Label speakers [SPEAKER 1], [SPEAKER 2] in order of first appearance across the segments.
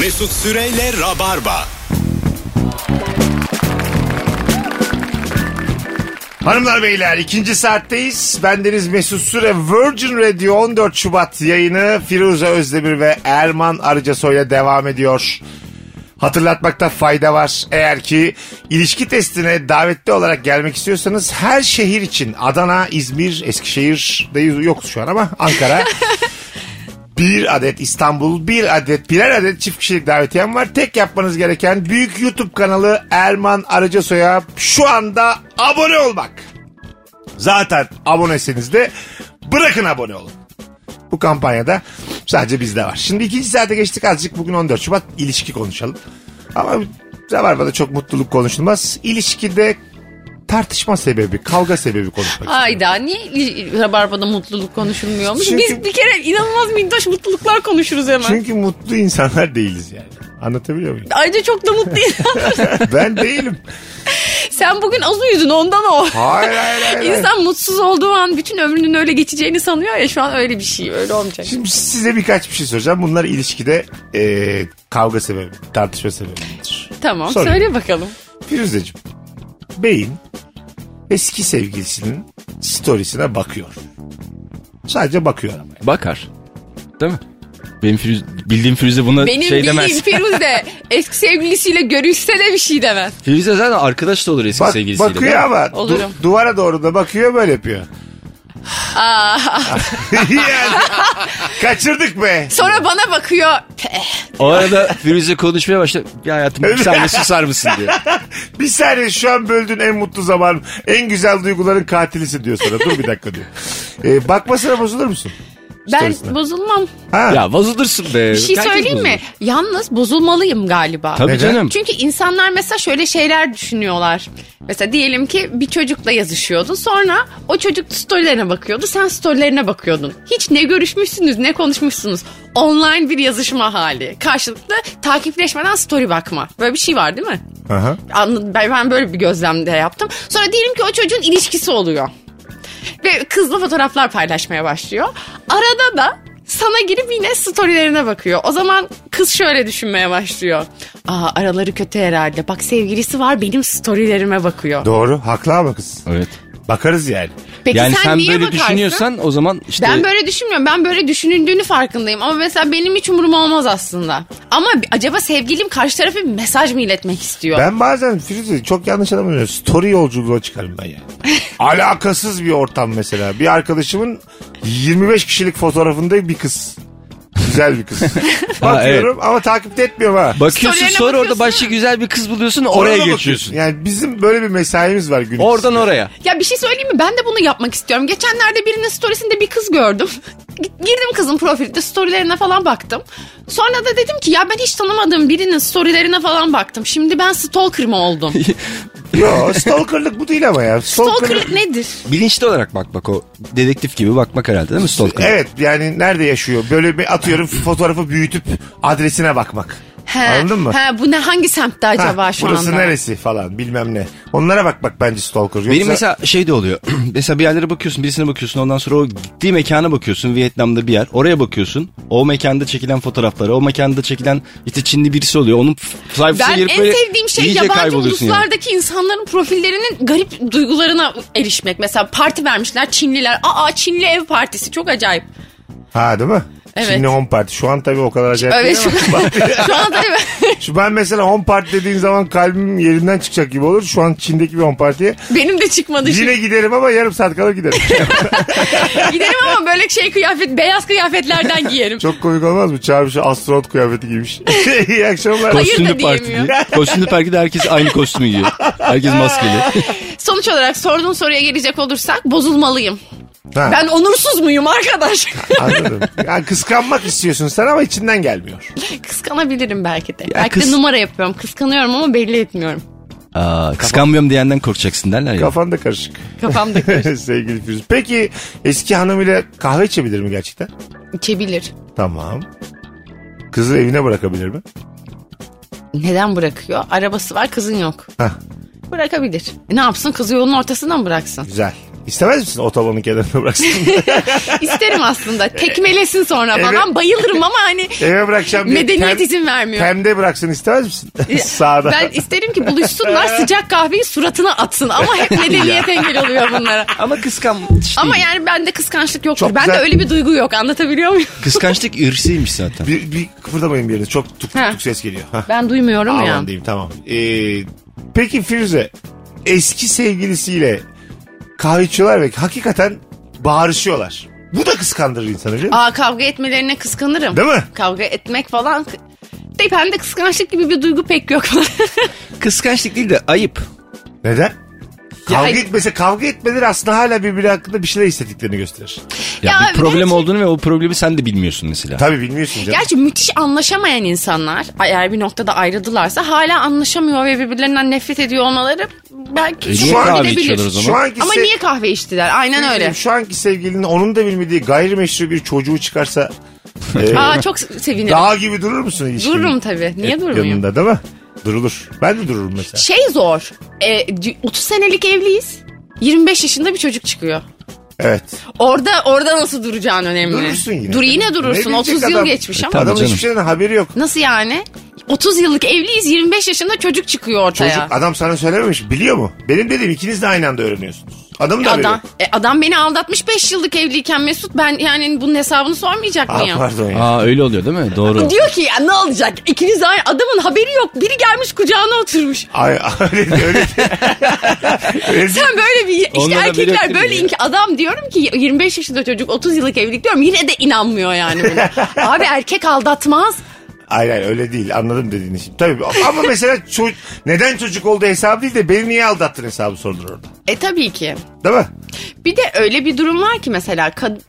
[SPEAKER 1] Mesut Süreyle Rabarba.
[SPEAKER 2] Hanımlar beyler ikinci saatteyiz. Bendeniz Mesut Süre Virgin Radio 14 Şubat yayını Firuze Özdemir ve Erman Arıcasoy ile devam ediyor. Hatırlatmakta fayda var. Eğer ki ilişki testine davetli olarak gelmek istiyorsanız her şehir için Adana, İzmir, Eskişehir'de yok şu an ama Ankara. bir adet İstanbul, bir adet, birer adet çift kişilik davetiyem var. Tek yapmanız gereken büyük YouTube kanalı Erman Arıcasoy'a şu anda abone olmak. Zaten aboneseniz de bırakın abone olun. Bu kampanyada sadece bizde var. Şimdi ikinci saate geçtik azıcık. Bugün 14 Şubat ilişki konuşalım. Ama Rabarba'da çok mutluluk konuşulmaz. İlişkide tartışma sebebi, kavga sebebi konuşmak istiyorum.
[SPEAKER 3] Ayda niye Rabarba'da mutluluk konuşulmuyormuş?
[SPEAKER 2] Çünkü-
[SPEAKER 3] Biz bir kere inanılmaz minnoş mutluluklar konuşuruz hemen.
[SPEAKER 2] Çünkü mutlu insanlar değiliz yani. Anlatabiliyor muyum?
[SPEAKER 3] Ayrıca çok da mutlu insanlar.
[SPEAKER 2] Ben değilim.
[SPEAKER 3] Sen bugün az uyudun ondan o.
[SPEAKER 2] Hayır hayır hayır.
[SPEAKER 3] İnsan mutsuz olduğu an bütün ömrünün öyle geçeceğini sanıyor ya şu an öyle bir şey öyle olmayacak.
[SPEAKER 2] Şimdi size birkaç bir şey soracağım. Bunlar ilişkide e, kavga sebebi, tartışma sebebidir.
[SPEAKER 3] Tamam
[SPEAKER 2] Sorun.
[SPEAKER 3] söyle bakalım.
[SPEAKER 2] Firuzeciğim, beyin eski sevgilisinin storiesine bakıyor. Sadece bakıyor ama.
[SPEAKER 4] Bakar. Değil mi? Benim Firuze, bildiğim Firuze buna
[SPEAKER 3] Benim
[SPEAKER 4] şey
[SPEAKER 3] bildiğim
[SPEAKER 4] demez.
[SPEAKER 3] Firuze eski sevgilisiyle görüşse de bir şey demez.
[SPEAKER 4] Firuze zaten arkadaş da olur eski
[SPEAKER 2] Bak,
[SPEAKER 4] sevgilisiyle.
[SPEAKER 2] bakıyor ama du-
[SPEAKER 3] Olurum.
[SPEAKER 2] duvara doğru da bakıyor böyle yapıyor.
[SPEAKER 3] Aa,
[SPEAKER 2] yani kaçırdık be.
[SPEAKER 3] sonra bana bakıyor.
[SPEAKER 4] O arada Firuze konuşmaya başladı. Ya hayatım bir saniye susar mısın diye.
[SPEAKER 2] Bir saniye şu an böldüğün en mutlu zaman, en güzel duyguların katilisin diyor sana. Dur bir dakika diyor. Ee, bakmasına bozulur musun?
[SPEAKER 3] Ben
[SPEAKER 2] Storiesine.
[SPEAKER 3] bozulmam.
[SPEAKER 2] Ha.
[SPEAKER 4] Ya bozulursun be.
[SPEAKER 3] Bir şey
[SPEAKER 4] Herkes
[SPEAKER 3] söyleyeyim mi?
[SPEAKER 4] bozulur.
[SPEAKER 3] Yalnız bozulmalıyım galiba.
[SPEAKER 4] Tabii
[SPEAKER 2] Neden?
[SPEAKER 4] canım.
[SPEAKER 3] Çünkü insanlar mesela şöyle şeyler düşünüyorlar. Mesela diyelim ki bir çocukla yazışıyordun. Sonra o çocuk storylerine bakıyordu. Sen storylerine bakıyordun. Hiç ne görüşmüşsünüz ne konuşmuşsunuz. Online bir yazışma hali. Karşılıklı takipleşmeden story bakma. Böyle bir şey var değil mi?
[SPEAKER 2] Aha.
[SPEAKER 3] Anladım. Ben, ben böyle bir gözlemde yaptım. Sonra diyelim ki o çocuğun ilişkisi oluyor. Ve kızla fotoğraflar paylaşmaya başlıyor. Arada da sana girip yine storylerine bakıyor. O zaman kız şöyle düşünmeye başlıyor. Aa araları kötü herhalde. Bak sevgilisi var benim storylerime bakıyor.
[SPEAKER 2] Doğru. Haklı ama kız.
[SPEAKER 4] Evet.
[SPEAKER 2] Bakarız yani.
[SPEAKER 3] Peki
[SPEAKER 4] yani
[SPEAKER 3] sen,
[SPEAKER 4] sen,
[SPEAKER 3] niye
[SPEAKER 4] böyle
[SPEAKER 3] bakarsın?
[SPEAKER 4] düşünüyorsan o zaman işte
[SPEAKER 3] Ben böyle düşünmüyorum. Ben böyle düşünüldüğünü farkındayım. Ama mesela benim hiç umurum olmaz aslında. Ama acaba sevgilim karşı tarafa bir mesaj mı iletmek istiyor?
[SPEAKER 2] Ben bazen Firuze çok yanlış anlamıyorum. Story yolculuğuna çıkarım ben yani. Alakasız bir ortam mesela. Bir arkadaşımın 25 kişilik fotoğrafında bir kız. Güzel bir kız. Bakıyorum ama takip etmiyorum ha.
[SPEAKER 4] bakıyorsun
[SPEAKER 3] Storylerine
[SPEAKER 4] sonra orada
[SPEAKER 3] bakıyorsun
[SPEAKER 4] başka güzel bir kız buluyorsun
[SPEAKER 2] Oraya
[SPEAKER 4] oraya
[SPEAKER 2] bakıyorsun.
[SPEAKER 4] geçiyorsun.
[SPEAKER 2] Yani bizim böyle bir mesaimiz var gün
[SPEAKER 4] Oradan
[SPEAKER 2] içinde.
[SPEAKER 4] oraya.
[SPEAKER 3] Ya bir şey söyleyeyim mi? Ben de bunu yapmak istiyorum. Geçenlerde birinin storiesinde bir kız gördüm. Girdim kızın profilde storylerine falan baktım. Sonra da dedim ki ya ben hiç tanımadığım birinin storylerine falan baktım. Şimdi ben stalker mı oldum?
[SPEAKER 2] Yo stalkerlık bu değil ama ya.
[SPEAKER 3] Stalkerlık nedir?
[SPEAKER 4] Bilinçli olarak bak bak o dedektif gibi bakmak herhalde değil mi stalker?
[SPEAKER 2] Evet yani nerede yaşıyor? Böyle bir atıyorum fotoğrafı büyütüp adresine bakmak.
[SPEAKER 3] He,
[SPEAKER 2] Anladın mı?
[SPEAKER 3] He, bu ne hangi semtte acaba
[SPEAKER 2] Ha,
[SPEAKER 3] şu
[SPEAKER 2] burası
[SPEAKER 3] anda?
[SPEAKER 2] neresi falan bilmem ne. Onlara bak bak bence stalker. Yoksa...
[SPEAKER 4] Benim mesela şey de oluyor. mesela bir yerlere bakıyorsun, birisine bakıyorsun. Ondan sonra o gittiği mekana bakıyorsun. Vietnam'da bir yer. Oraya bakıyorsun. O mekanda çekilen fotoğrafları, o mekanda çekilen işte Çinli birisi oluyor. Onun sayfasına
[SPEAKER 3] Ben
[SPEAKER 4] girip
[SPEAKER 3] en
[SPEAKER 4] böyle
[SPEAKER 3] sevdiğim şey yabancı
[SPEAKER 4] kayboluyorsun yani.
[SPEAKER 3] uluslardaki insanların profillerinin garip duygularına erişmek. Mesela parti vermişler Çinliler. Aa Çinli ev partisi çok acayip.
[SPEAKER 2] Ha değil mi?
[SPEAKER 3] Evet.
[SPEAKER 2] Şimdi home party. Şu an tabii o kadar acayip
[SPEAKER 3] Evet
[SPEAKER 2] değil
[SPEAKER 3] şu, şu anda evet.
[SPEAKER 2] Şu ben mesela home party dediğin zaman kalbim yerinden çıkacak gibi olur. Şu an Çin'deki bir home party'ye.
[SPEAKER 3] benim de çıkmadı şimdi.
[SPEAKER 2] Yine giderim ama yarım saat kalır giderim.
[SPEAKER 3] Giderim ama böyle şey kıyafet, beyaz kıyafetlerden giyerim.
[SPEAKER 2] Çok komik olmaz mı? Çağrı şu astronot kıyafeti giymiş. İyi akşamlar.
[SPEAKER 4] Kostümlü parti diye. Kostümlü partide herkes aynı kostümü giyiyor. Herkes maskeli.
[SPEAKER 3] Sonuç olarak sorduğun soruya gelecek olursak bozulmalıyım.
[SPEAKER 2] Ha,
[SPEAKER 3] Ben onursuz muyum arkadaş?
[SPEAKER 2] Anladım. Yani kıskanmak istiyorsun sen ama içinden gelmiyor.
[SPEAKER 3] Kıskanabilirim belki de. belki
[SPEAKER 4] kız-
[SPEAKER 3] de numara yapıyorum. Kıskanıyorum ama belli etmiyorum.
[SPEAKER 4] Aa, kıskanmıyorum diyenden korkacaksın derler ya.
[SPEAKER 2] Kafan da karışık.
[SPEAKER 3] Kafamda
[SPEAKER 2] Sevgili Firuze. Peki eski hanımıyla kahve içebilir mi gerçekten?
[SPEAKER 3] içebilir.
[SPEAKER 2] Tamam. Kızı evine bırakabilir mi?
[SPEAKER 3] Neden bırakıyor? Arabası var kızın yok.
[SPEAKER 2] Hah,
[SPEAKER 3] Bırakabilir. E ne yapsın kızı yolun ortasına mı bıraksın?
[SPEAKER 2] güzel. İstemez misin otobanın kenarına bıraksın?
[SPEAKER 3] İsterim aslında. Tekmelesin sonra
[SPEAKER 2] Evet.
[SPEAKER 3] falan. Bayılırım ama hani
[SPEAKER 2] Eve bırakacağım diye.
[SPEAKER 3] medeniyet
[SPEAKER 2] tem-
[SPEAKER 3] izin vermiyor.
[SPEAKER 2] Temde bıraksın istemez misin? Sağda.
[SPEAKER 3] Ben isterim ki buluşsunlar sıcak kahveyi suratına atsın ama hep medeniyet engel oluyor bunlara.
[SPEAKER 4] Ama kıskanç
[SPEAKER 3] Ama
[SPEAKER 4] değil.
[SPEAKER 3] yani bende kıskançlık yoktur.
[SPEAKER 2] Çok
[SPEAKER 3] Bende
[SPEAKER 2] güzel.
[SPEAKER 3] öyle bir duygu yok. Anlatabiliyor muyum?
[SPEAKER 4] Kıskançlık ırsıymış zaten.
[SPEAKER 2] Bir, bir kıpırdamayın bir yerde. Çok tuk tuk
[SPEAKER 3] Ha.
[SPEAKER 2] tuk ses geliyor. Hah.
[SPEAKER 3] Ben duymuyorum ya.
[SPEAKER 2] Aman diyeyim tamam. Ee, peki Firuze eski sevgilisiyle kahve içiyorlar ve hakikaten bağırışıyorlar. Bu da kıskandırır insanı biliyor musun?
[SPEAKER 3] Aa kavga etmelerine kıskanırım.
[SPEAKER 2] Değil mi?
[SPEAKER 3] Kavga etmek falan. De bende kıskançlık gibi bir duygu pek yok.
[SPEAKER 4] Kıskançlık değil de ayıp.
[SPEAKER 2] Neden? Kavga
[SPEAKER 3] Ya-
[SPEAKER 2] etmese kavga etmeleri aslında hala birbiri hakkında bir şeyler hissettiklerini gösterir.
[SPEAKER 4] Ya,
[SPEAKER 3] Ya
[SPEAKER 4] bir problem
[SPEAKER 3] gerçi-
[SPEAKER 4] olduğunu ve o problemi sen de bilmiyorsun mesela.
[SPEAKER 2] Tabii bilmiyorsun canım.
[SPEAKER 3] Gerçi müthiş anlaşamayan insanlar eğer bir noktada ayrıldılarsa hala anlaşamıyor ve birbirlerinden nefret ediyor olmaları belki
[SPEAKER 4] E,
[SPEAKER 3] çok
[SPEAKER 4] niye kahve
[SPEAKER 3] edilebilir.
[SPEAKER 4] içiyorlar o zaman?
[SPEAKER 2] Şu anki
[SPEAKER 3] Ama
[SPEAKER 2] se-
[SPEAKER 3] niye kahve içtiler? Aynen öyle.
[SPEAKER 2] Şu anki sevgilinin onun da bilmediği gayrimeşru bir çocuğu çıkarsa e,
[SPEAKER 3] Aa çok sevinirim.
[SPEAKER 2] dağ gibi durur musun ilişkinin?
[SPEAKER 3] Dururum tabii. Niye durmayayım?
[SPEAKER 2] Yanında değil mi? Durulur. Ben de dururum mesela.
[SPEAKER 3] Şey zor. E, 30 senelik evliyiz. 25 yaşında bir çocuk çıkıyor.
[SPEAKER 2] Evet.
[SPEAKER 3] Orada orada nasıl duracağın önemli.
[SPEAKER 2] Durursun yine.
[SPEAKER 3] Dur yine
[SPEAKER 2] Ne
[SPEAKER 3] durursun.
[SPEAKER 2] bilecek
[SPEAKER 3] 30 yıl
[SPEAKER 2] adam?
[SPEAKER 3] geçmiş
[SPEAKER 4] E,
[SPEAKER 3] ama.
[SPEAKER 2] Adamın
[SPEAKER 4] canım.
[SPEAKER 2] hiçbir şeyden haberi yok.
[SPEAKER 3] Nasıl yani? 30 yıllık evliyiz 25 yaşında çocuk çıkıyor ortaya.
[SPEAKER 2] Çocuk adam sana söylememiş. Biliyor mu? Benim dediğim ikiniz de aynı anda öğreniyorsunuz. Adamın da haberi
[SPEAKER 3] Adam, e, adam beni aldatmış 5 yıllık evliyken Mesut ben yani bunun hesabını sormayacak
[SPEAKER 2] Aa,
[SPEAKER 3] mıyım?
[SPEAKER 2] pardon ya.
[SPEAKER 4] Aa öyle oluyor değil mi? Doğru.
[SPEAKER 3] Diyor ki ya ne olacak ikiniz aynı adamın haberi yok biri gelmiş kucağına oturmuş.
[SPEAKER 2] Ay, öyle öyle.
[SPEAKER 3] Sen böyle bir işte
[SPEAKER 4] Onlara
[SPEAKER 3] erkekler
[SPEAKER 4] mi
[SPEAKER 3] böyle
[SPEAKER 4] ya?
[SPEAKER 3] inki adam diyorum ki 25 yaşında çocuk 30 yıllık evlilik diyorum yine de inanmıyor yani buna. Abi erkek aldatmaz.
[SPEAKER 2] Hayır hayır öyle değil anladım dediğini şimdi. Tabii ama mesela ço- neden çocuk olduğu hesabı değil de beni niye aldattın hesabı sorulur orada.
[SPEAKER 3] E tabii ki.
[SPEAKER 2] Değil mi?
[SPEAKER 3] Bir de öyle bir durum var ki mesela kad-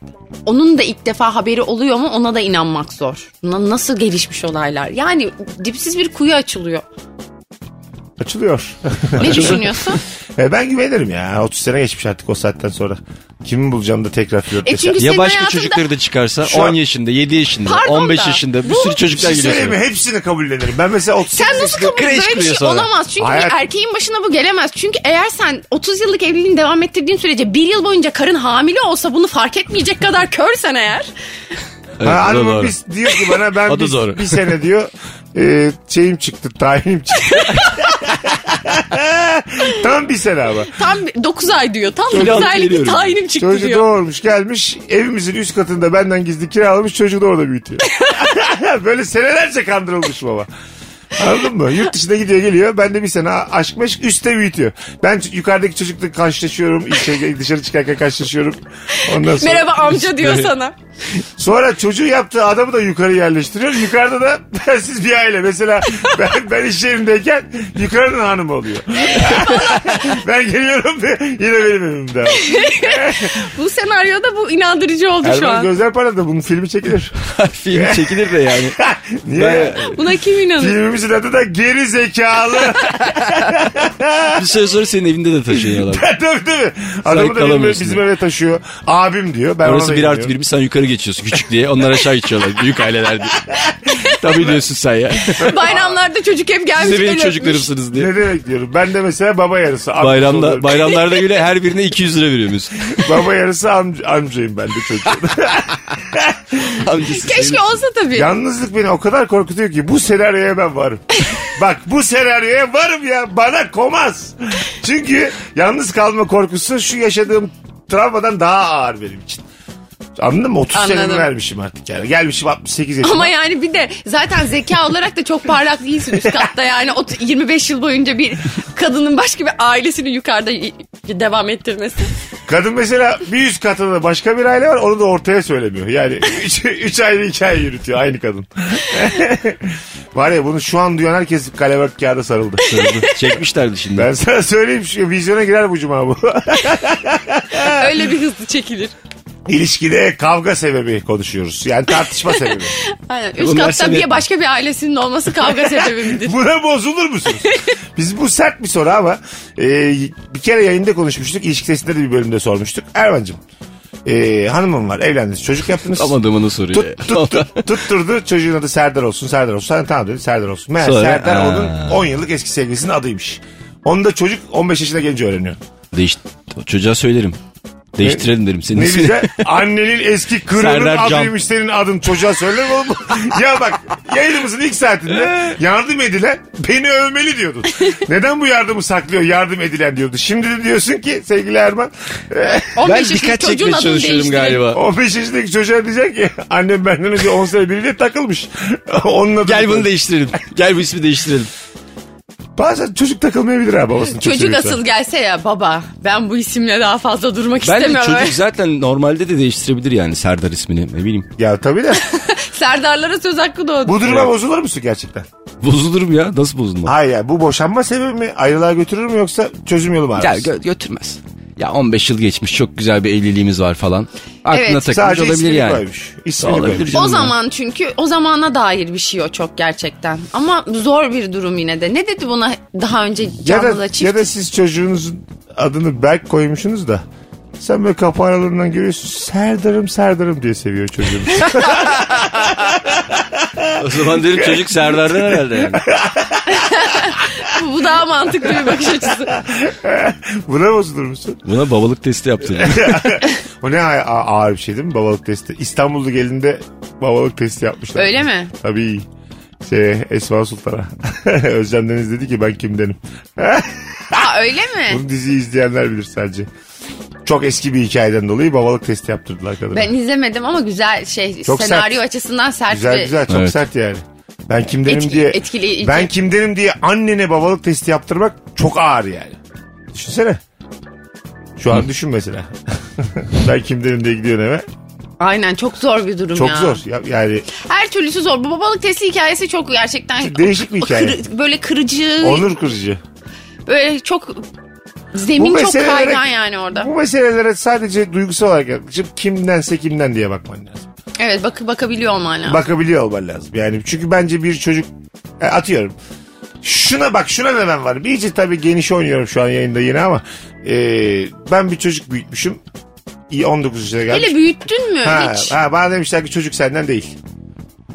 [SPEAKER 3] onun da ilk defa haberi oluyor mu ona da inanmak zor. Na- nasıl gelişmiş olaylar? Yani dipsiz bir kuyu açılıyor.
[SPEAKER 2] Açılıyor.
[SPEAKER 3] Ne düşünüyorsun?
[SPEAKER 2] E, ben güvenirim ya. 30 sene geçmiş artık o saatten sonra. Kimi bulacağım da tekrar flört
[SPEAKER 3] E çünkü
[SPEAKER 4] Ya
[SPEAKER 3] senin
[SPEAKER 4] başka
[SPEAKER 3] hayatında-
[SPEAKER 4] çocukları da çıkarsa
[SPEAKER 2] Şu an-
[SPEAKER 4] 10 yaşında, 7 yaşında,
[SPEAKER 3] Pardon
[SPEAKER 4] 15
[SPEAKER 3] da,
[SPEAKER 4] yaşında bir
[SPEAKER 3] bu-
[SPEAKER 4] sürü
[SPEAKER 2] Bir
[SPEAKER 4] çocuklar
[SPEAKER 2] şey
[SPEAKER 4] geliyor.
[SPEAKER 2] söyleyeyim mi? Hepsini kabullenirim. Ben mesela 38
[SPEAKER 3] Sen nasıl kabul
[SPEAKER 4] kreş
[SPEAKER 3] böyle bir
[SPEAKER 4] kuruyor
[SPEAKER 3] şey
[SPEAKER 4] sonra.
[SPEAKER 3] olamaz. Çünkü
[SPEAKER 2] Hayat-
[SPEAKER 3] bir erkeğin başına bu gelemez. Çünkü eğer sen 30 yıllık evliliğini devam ettirdiğin sürece bir yıl boyunca karın hamile olsa bunu fark etmeyecek kadar körsen eğer.
[SPEAKER 4] Evet,
[SPEAKER 2] Ha,
[SPEAKER 4] o da
[SPEAKER 2] hanımım
[SPEAKER 4] doğru.
[SPEAKER 2] biz, diyor ki bana ben
[SPEAKER 4] O da
[SPEAKER 2] bir,
[SPEAKER 4] doğru.
[SPEAKER 2] bir sene diyor e, şeyim çıktı tayinim çıktı. Tam bir sene ama.
[SPEAKER 3] Tam 9 ay diyor. Tam
[SPEAKER 4] Öyle
[SPEAKER 3] 9 aylık bir tayinim çıktı
[SPEAKER 2] Çocuğu
[SPEAKER 3] diyor.
[SPEAKER 2] doğurmuş gelmiş evimizin üst katında benden gizli kiralamış çocuğu da orada büyütüyor. Böyle senelerce kandırılmış baba. Anladın mı? Yurt dışına gidiyor geliyor. Ben de bir sene aşk meşk üstte büyütüyor. Ben yukarıdaki çocukla karşılaşıyorum. Şey, dışarı çıkarken karşılaşıyorum. Ondan sonra,
[SPEAKER 3] Merhaba amca diyor sana.
[SPEAKER 2] sonra çocuğu yaptığı adamı da yukarı yerleştiriyor. Yukarıda da bensiz bir aile. Mesela ben, ben iş yerindeyken yukarının hanımı oluyor. ben geliyorum ve yine benim evimde.
[SPEAKER 3] Bu senaryoda bu inandırıcı oldu şu
[SPEAKER 2] Erman
[SPEAKER 3] an.
[SPEAKER 2] Gözler Para'da bunun filmi çekilir.
[SPEAKER 4] Film çekilir de yani.
[SPEAKER 2] Niye?
[SPEAKER 3] Buna kim inanır?
[SPEAKER 2] Filmimizin adı da Geri Zekalı.
[SPEAKER 4] Bir süre sonra senin evinde de taşıyorlar.
[SPEAKER 2] tabii tabii. Adamı da bizim,
[SPEAKER 4] kalamıyorsun
[SPEAKER 2] bizim eve taşıyor. Abim diyor. Ben
[SPEAKER 4] Orası
[SPEAKER 2] ona
[SPEAKER 4] bir artı
[SPEAKER 2] inanıyorum.
[SPEAKER 4] bir, sen yukarı geçiyorsun küçük diye. Onlar aşağı geçiyorlar. Büyük aileler diye. Tabii diyorsun sen ya.
[SPEAKER 3] Bayramlarda çocuk hep gelmiş.
[SPEAKER 4] Siz de benim
[SPEAKER 3] öpmüş.
[SPEAKER 4] çocuklarımsınız diye.
[SPEAKER 2] Ne demek diyorum. Ben de mesela baba yarısı. amca
[SPEAKER 4] Bayramda,
[SPEAKER 2] oluyorum.
[SPEAKER 4] bayramlarda bile her birine 200 lira veriyoruz.
[SPEAKER 2] baba yarısı amca, amcayım ben de çocuğum.
[SPEAKER 4] Amcası
[SPEAKER 3] Keşke olsa tabii.
[SPEAKER 2] Yalnızlık beni o kadar korkutuyor ki bu senaryoya ben varım. Bak bu senaryoya varım ya. Bana komaz. Çünkü yalnız kalma korkusu şu yaşadığım travmadan daha ağır benim için. Anladın mı? 30
[SPEAKER 3] Anladım.
[SPEAKER 2] senemi vermişim artık yani. Gelmişim 68 yaşıma.
[SPEAKER 3] Ama yani bir de zaten zeka olarak da çok parlak değilsin üst katta yani o 25 yıl boyunca bir kadının başka bir ailesini yukarıda devam ettirmesi.
[SPEAKER 2] Kadın mesela bir üst katında başka bir aile var onu da ortaya söylemiyor. Yani 3 ayrı hikaye yürütüyor aynı kadın. var ya bunu şu an duyan herkes kalevert kağıda sarıldı.
[SPEAKER 4] Çekmişlerdi şimdi.
[SPEAKER 2] ben sana söyleyeyim şu vizyona girer bu cuma bu.
[SPEAKER 3] Öyle bir hızlı çekilir.
[SPEAKER 2] İlişkide kavga sebebi konuşuyoruz. Yani tartışma sebebi.
[SPEAKER 3] Aynen. Üst
[SPEAKER 4] Bunlar
[SPEAKER 3] katta
[SPEAKER 4] seni-
[SPEAKER 3] bir başka bir ailesinin olması kavga sebebi midir?
[SPEAKER 2] Buna bozulur musunuz? Biz bu sert bir soru ama e, bir kere yayında konuşmuştuk. İlişki testinde de bir bölümde sormuştuk. Erman'cığım e, hanımım var evlendiniz çocuk yaptınız.
[SPEAKER 4] Amadığımını soruyor.
[SPEAKER 2] Tut, tut, tut- tutturdu çocuğun adı Serdar olsun Serdar olsun. Sen tamam dedi Serdar olsun. Meğer
[SPEAKER 4] Sonra,
[SPEAKER 2] Serdar
[SPEAKER 4] aa.
[SPEAKER 2] onun 10 yıllık eski sevgilisinin adıymış. Onu da çocuk 15 yaşına gelince öğreniyor.
[SPEAKER 4] Değiş, çocuğa söylerim. Değiştirelim derim senin
[SPEAKER 2] Ne
[SPEAKER 4] ismini.
[SPEAKER 2] güzel. Annenin eski
[SPEAKER 4] Serdar Can.
[SPEAKER 2] adıymış senin adın. Çocuğa söyler mi oğlum? ya bak yayınımızın ilk saatinde yardım edilen beni övmeli diyordun. Neden bu yardımı saklıyor yardım edilen diyordu. Şimdi de diyorsun ki sevgili Erman
[SPEAKER 3] 15
[SPEAKER 4] Ben
[SPEAKER 3] yaşındaki
[SPEAKER 4] dikkat
[SPEAKER 3] çocuğun
[SPEAKER 4] çekmeye
[SPEAKER 3] adını
[SPEAKER 4] çalışıyorum
[SPEAKER 3] değiştirelim.
[SPEAKER 4] galiba.
[SPEAKER 2] 15 yaşındaki çocuğa diyecek ki annem benden önce 10 sene biriyle takılmış. Onun adını
[SPEAKER 4] Gel bunu değiştirelim. Gel bu ismi değiştirelim.
[SPEAKER 2] Bazen çocuk takılmayabilir ha babasını çok
[SPEAKER 3] Çocuk
[SPEAKER 2] seviyorsa.
[SPEAKER 3] asıl gelse ya baba ben bu isimle daha fazla durmak
[SPEAKER 4] Ben de
[SPEAKER 3] istemiyorum.
[SPEAKER 4] çocuk zaten normalde de değiştirebilir yani Serdar ismini ne bileyim.
[SPEAKER 2] Ya tabii de
[SPEAKER 3] Serdarlara söz hakkı doğdu.
[SPEAKER 2] bu duruma bozulur musun gerçekten?
[SPEAKER 4] Bozulurum ya nasıl bozulma?
[SPEAKER 2] Hayır ya bu boşanma sebebi mi? Ayrılığa götürür mü yoksa çözüm yolu mu
[SPEAKER 4] Ya
[SPEAKER 2] ararsın?
[SPEAKER 4] gö- götürmez. Ya 15 yıl geçmiş çok güzel bir evliliğimiz var falan. Aklına
[SPEAKER 3] Evet.
[SPEAKER 4] takılmış
[SPEAKER 2] Sadece
[SPEAKER 4] olabilir
[SPEAKER 2] ismini
[SPEAKER 4] yani.
[SPEAKER 2] koymuş. İsmini
[SPEAKER 4] Olabilir
[SPEAKER 2] koymuş.
[SPEAKER 3] O
[SPEAKER 4] ya.
[SPEAKER 3] zaman çünkü o zamana dair bir şey o çok gerçekten. Ama zor bir durum yine de. Ne dedi buna daha önce
[SPEAKER 2] Ya
[SPEAKER 3] Canlı'da
[SPEAKER 2] da,
[SPEAKER 3] çift?
[SPEAKER 2] ya da siz çocuğunuzun adını Berk koymuşsunuz da sen böyle kapı aralarından görüyorsun Serdar'ım Serdar'ım diye seviyor çocuğunuz.
[SPEAKER 4] O zaman derim çocuk Serdar'dan herhalde yani.
[SPEAKER 3] Bu daha mantıklı bir bakış açısı.
[SPEAKER 2] Buna bozulur musun?
[SPEAKER 4] Buna babalık testi yaptırdım.
[SPEAKER 2] O ne a- ağır bir şey değil mi babalık testi? İstanbul'da gelinde babalık testi yapmışlar.
[SPEAKER 3] Öyle mi?
[SPEAKER 2] Tabii. Şey Esma Sultan'a. Özlem Deniz dedi ki ben kimdenim.
[SPEAKER 3] Aa öyle mi?
[SPEAKER 2] Bunu diziyi izleyenler bilir sadece. Çok eski bir hikayeden dolayı babalık testi yaptırdılar kadına.
[SPEAKER 3] Ben izlemedim ama güzel şey
[SPEAKER 2] Çok
[SPEAKER 3] senaryo
[SPEAKER 2] sert.
[SPEAKER 3] açısından sert
[SPEAKER 2] Güzel
[SPEAKER 3] ve
[SPEAKER 2] güzel çok
[SPEAKER 4] Evet.
[SPEAKER 2] sert yani. Ben kimdenim
[SPEAKER 3] Etki-
[SPEAKER 2] diye
[SPEAKER 3] etkileyici.
[SPEAKER 2] ben kimdenim diye annene babalık testi yaptırmak çok ağır yani. Düşünsene. Şu an düşün mesela. ben kimdenim diye gidiyorsun eve.
[SPEAKER 3] aynen çok zor bir durum
[SPEAKER 2] Çok
[SPEAKER 3] ya.
[SPEAKER 2] zor. Ya, yani
[SPEAKER 3] Her türlüsü zor. Bu babalık testi hikayesi çok gerçekten
[SPEAKER 2] Değişik bir hikaye.
[SPEAKER 3] kırı- böyle kırıcı,
[SPEAKER 2] onur kırıcı.
[SPEAKER 3] böyle çok zemin
[SPEAKER 2] Bu
[SPEAKER 3] çok kaygan yani orada.
[SPEAKER 2] Bu meselelere sadece duygusal olarak yaklaşıp kimdense kimden diye bakman lazım.
[SPEAKER 3] Evet bak bakabiliyor olman lazım.
[SPEAKER 2] Bakabiliyor olman lazım. Yani çünkü bence bir çocuk e, atıyorum. Şuna bak şuna da ben varım. İyice tabii geniş oynuyorum şu an yayında yine ama e, ben bir çocuk büyütmüşüm. İyi 19 yaşına gelmiş.
[SPEAKER 3] Hele büyüttün mü
[SPEAKER 2] Ha,
[SPEAKER 3] hiç?
[SPEAKER 2] ha, bana demişler ki çocuk senden değil.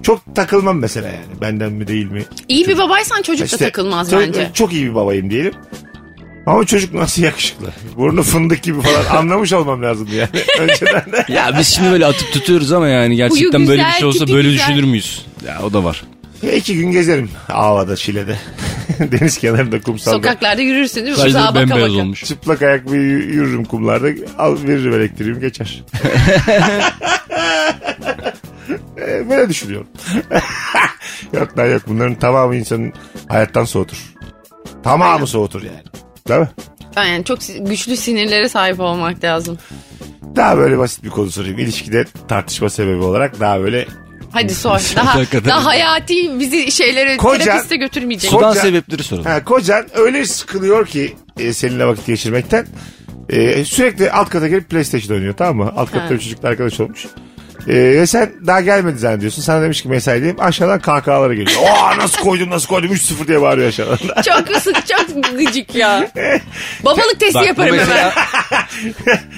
[SPEAKER 2] Çok takılmam mesela yani. Benden mi değil mi?
[SPEAKER 3] İyi bir babaysan çocuk da
[SPEAKER 2] İşte,
[SPEAKER 3] takılmaz
[SPEAKER 2] çok-
[SPEAKER 3] bence.
[SPEAKER 2] Çok iyi bir babayım diyelim. Ama çocuk nasıl yakışıklı. Burnu fındık gibi falan anlamış olmam lazım yani. Önceden de.
[SPEAKER 4] ya biz şimdi böyle atıp tutuyoruz ama yani gerçekten
[SPEAKER 3] Huyu
[SPEAKER 4] böyle bir
[SPEAKER 3] güzel,
[SPEAKER 4] şey olsa
[SPEAKER 3] tipi
[SPEAKER 4] böyle
[SPEAKER 3] güzel.
[SPEAKER 4] düşünür müyüz? Ya o da var.
[SPEAKER 2] Ya iki gün gezerim. Ava'da, Şile'de. Deniz kenarında, kumsalda.
[SPEAKER 3] Sokaklarda yürürsün değil mi?
[SPEAKER 4] Saçları
[SPEAKER 3] Uzağa baka
[SPEAKER 4] bembeyaz
[SPEAKER 3] baka.
[SPEAKER 4] olmuş.
[SPEAKER 2] Çıplak ayak bir yürürüm kumlarda. Al veririm elektriğimi geçer. E, Böyle düşünüyorum. yok lan yok. Bunların tamamı insanın hayattan soğutur. Tamamı soğutur yani. Değil mi?
[SPEAKER 3] Yani çok güçlü sinirlere sahip olmak lazım.
[SPEAKER 2] Daha böyle basit bir konu sorayım. İlişkide tartışma sebebi olarak daha böyle
[SPEAKER 3] Hadi sor. Daha, daha hayati bizi şeylere
[SPEAKER 2] Koca-
[SPEAKER 3] terapiste götürmeyecek.
[SPEAKER 4] Sudan
[SPEAKER 2] Koca-
[SPEAKER 4] sebepleri soralım.
[SPEAKER 2] Ha, kocan öyle sıkılıyor ki e, seninle vakit geçirmekten. E, sürekli alt kata gelip PlayStation oynuyor tamam mı? Alt katta bir çocukla arkadaş olmuş. E, ve sen daha gelmedi zannediyorsun. Sana demiş ki mesaideyim. Aşağıdan kahkahaları geliyor. Aa nasıl koydum nasıl koydum 3-0 diye bağırıyor aşağıdan.
[SPEAKER 3] Çok ısık, çok gıcık ya. Babalık testi
[SPEAKER 4] Bak, bu
[SPEAKER 3] yaparım hemen.
[SPEAKER 4] mesela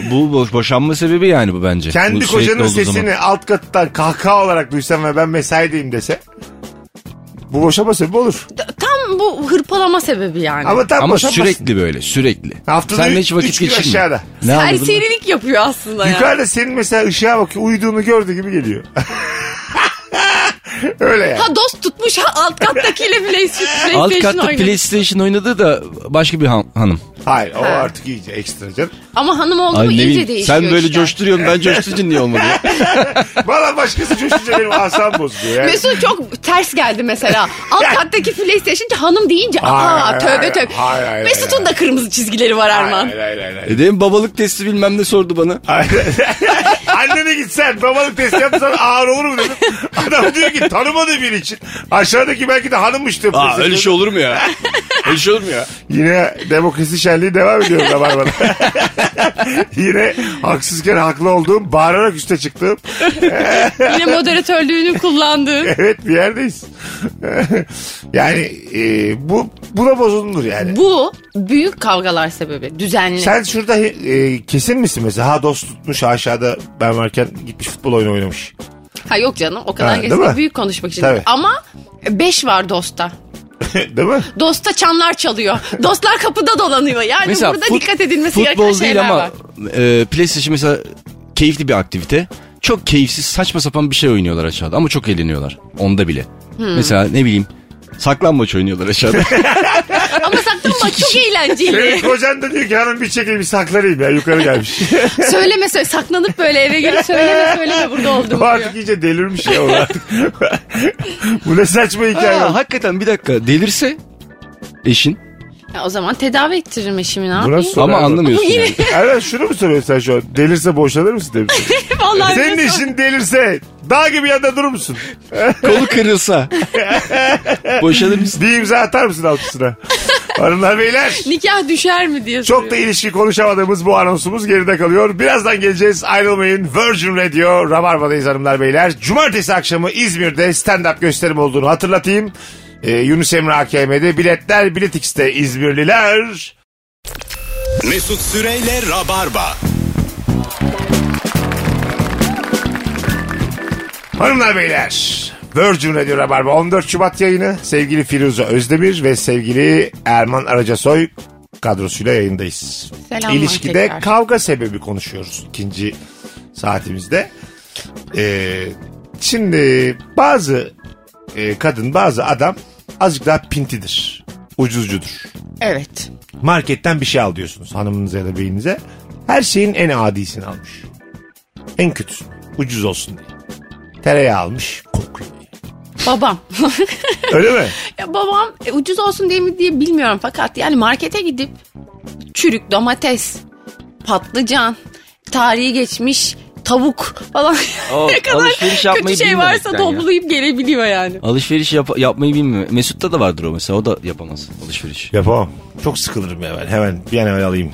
[SPEAKER 4] bu bo- boşanma sebebi yani bu bence.
[SPEAKER 2] Kendi
[SPEAKER 4] Bu sürekli
[SPEAKER 2] kocanın
[SPEAKER 4] olduğu
[SPEAKER 2] sesini
[SPEAKER 4] zaman.
[SPEAKER 2] alt kattan kahkaha olarak duysam ve ben mesaideyim dese bu boşama sebebi olur.
[SPEAKER 3] Tam bu hırpalama sebebi yani.
[SPEAKER 2] Ama tam
[SPEAKER 4] Ama sürekli böyle sürekli.
[SPEAKER 2] Haftada
[SPEAKER 4] Sen hiç vakit
[SPEAKER 2] üç gün
[SPEAKER 4] geçirme.
[SPEAKER 2] aşağıda.
[SPEAKER 4] Ne anladın?
[SPEAKER 3] Serserilik yapıyor aslında ya.
[SPEAKER 2] Yukarıda senin mesela ışığa bakıyor uyuduğunu gördüğü gibi geliyor. Öyle yani.
[SPEAKER 3] Ha dost tutmuş ha alt kattakiyle PlayStation,
[SPEAKER 4] Alt katta
[SPEAKER 3] oynadı.
[SPEAKER 4] PlayStation oynadı da başka bir han- hanım.
[SPEAKER 2] Hayır o
[SPEAKER 3] Ha.
[SPEAKER 2] artık iyice ekstra canım.
[SPEAKER 3] Ama hanım oldu
[SPEAKER 4] Ay
[SPEAKER 3] mu
[SPEAKER 4] ne
[SPEAKER 3] iyice
[SPEAKER 4] bileyim,
[SPEAKER 3] değişiyor
[SPEAKER 4] sen böyle
[SPEAKER 3] işte.
[SPEAKER 4] coşturuyorsun ben coşturunca niye olmadı ya?
[SPEAKER 2] Valla başkası coşunca benim asam bozuluyor. Yani.
[SPEAKER 3] Mesut çok ters geldi mesela. Alt kattaki PlayStation'cı hanım deyince aa
[SPEAKER 2] hayır,
[SPEAKER 3] tövbe
[SPEAKER 2] hayır,
[SPEAKER 3] tövbe.
[SPEAKER 2] hayır, hayır,
[SPEAKER 3] Mesut'un
[SPEAKER 2] hayır.
[SPEAKER 3] da kırmızı çizgileri var Erman.
[SPEAKER 2] Hayır hayır hayır. hayır.
[SPEAKER 4] E dedim babalık testi bilmem ne sordu bana.
[SPEAKER 2] Annene gitsen babalık testi yapsan ağır olur mu dedim. Adam diyor ki tanımadığı biri için. Aşağıdaki belki de hanımmış diyor.
[SPEAKER 4] Aa öyle şey olur mu ya? öyle şey olur mu ya?
[SPEAKER 2] Yine demokrasi şenliği devam ediyor Rabarba'da. Yine haksızken haklı olduğum, bağırarak üste çıktığım.
[SPEAKER 3] Yine moderatörlüğünü kullandığı.
[SPEAKER 2] Evet bir yerdeyiz. yani e, bu buna bozulur yani.
[SPEAKER 3] Bu büyük kavgalar sebebi. Düzenli.
[SPEAKER 2] Sen şurada e, kesin misin mesela? Ha dost tutmuş aşağıda ben varken gitmiş futbol oyunu oynamış.
[SPEAKER 3] Ha yok canım o kadar
[SPEAKER 2] Ha, değil
[SPEAKER 3] kesin
[SPEAKER 2] mi?
[SPEAKER 3] büyük konuşmak için.
[SPEAKER 2] Tabii.
[SPEAKER 3] Ama 5 var dosta.
[SPEAKER 2] Değil mi?
[SPEAKER 3] Dosta çanlar çalıyor. Dostlar kapıda dolanıyor. Yani burada
[SPEAKER 4] fut-
[SPEAKER 3] dikkat edilmesi
[SPEAKER 4] futbol
[SPEAKER 3] gereken
[SPEAKER 4] değil
[SPEAKER 3] şeyler
[SPEAKER 4] ama e, PlayStation mesela keyifli bir aktivite. Çok keyifsiz saçma sapan bir şey oynuyorlar aşağıda ama çok eğleniyorlar. Onda bile. Mesela ne bileyim saklambaç oynuyorlar aşağıda.
[SPEAKER 3] Ama saklanmak çok
[SPEAKER 2] Senin
[SPEAKER 3] eğlenceli.
[SPEAKER 2] kocan da diyor ki hanım bir çekil bir saklanayım ya yukarı gelmiş.
[SPEAKER 3] söyleme söyle. Saklanıp böyle eve gelip söyleme söyleme burada oldum
[SPEAKER 2] Bu
[SPEAKER 3] diyor.
[SPEAKER 2] artık iyice delirmiş ya o artık. Bu ne saçma hikaye.
[SPEAKER 4] Aa, hakikaten bir dakika delirse eşin
[SPEAKER 3] Ya o zaman tedavi ettiririm eşimi ne yapayım?
[SPEAKER 4] ama anlamıyorsun yani.
[SPEAKER 2] Erman şunu mu soruyorsun sen şu an? Delirse boşanır mısın demiş.
[SPEAKER 3] Vallahi
[SPEAKER 2] Senin eşin delirse dağ gibi yanında durur musun?
[SPEAKER 4] Kolu kırılsa boşanır mısın?
[SPEAKER 2] Bir imza atar mısın altısına? Hanımlar beyler.
[SPEAKER 3] Nikah düşer mi diye
[SPEAKER 2] Çok da
[SPEAKER 3] soruyor.
[SPEAKER 2] ilişki konuşamadığımız bu anonsumuz geride kalıyor. Birazdan geleceğiz. Ayrılmayın. Virgin Radio Rabarba'dayız hanımlar beyler. Cumartesi akşamı İzmir'de stand-up gösterim olduğunu hatırlatayım. Ee, Yunus Emre AKM'de biletler Bilet X'te İzmirliler.
[SPEAKER 1] Mesut Süreyle Rabarba.
[SPEAKER 2] Hanımlar beyler. Virgin Radio Rabarba 14 Şubat yayını. Sevgili Firuze Özdemir ve sevgili Erman Aracasoy kadrosuyla yayındayız.
[SPEAKER 3] Selamlar
[SPEAKER 2] İlişkide
[SPEAKER 3] tekrar.
[SPEAKER 2] kavga sebebi konuşuyoruz ikinci saatimizde. Ee, şimdi bazı e, kadın bazı adam azıcık daha pintidir. Ucuzcudur.
[SPEAKER 3] Evet.
[SPEAKER 2] Marketten bir şey al diyorsunuz hanımınıza ya da beyinize. Her şeyin en adisini almış. En kötüsünü. Ucuz olsun diye. Tereyağı almış. Kokuyor.
[SPEAKER 3] Babam.
[SPEAKER 2] Öyle mi?
[SPEAKER 3] ya babam e, ucuz olsun diye mi diye bilmiyorum fakat yani markete gidip çürük domates, patlıcan, tarihi geçmiş tavuk falan
[SPEAKER 4] O,
[SPEAKER 3] ne kadar
[SPEAKER 4] alışveriş yapmayı
[SPEAKER 3] kötü şey varsa
[SPEAKER 4] bilmemekten ya.
[SPEAKER 3] toplayıp gelebiliyor yani.
[SPEAKER 4] Alışveriş yap- yapmayı bilmiyor. Mesut'ta da vardır o mesela. O da yapamaz alışveriş.
[SPEAKER 2] Yapamam. Çok sıkılırım ya ben. Hemen bir an evvel alayım.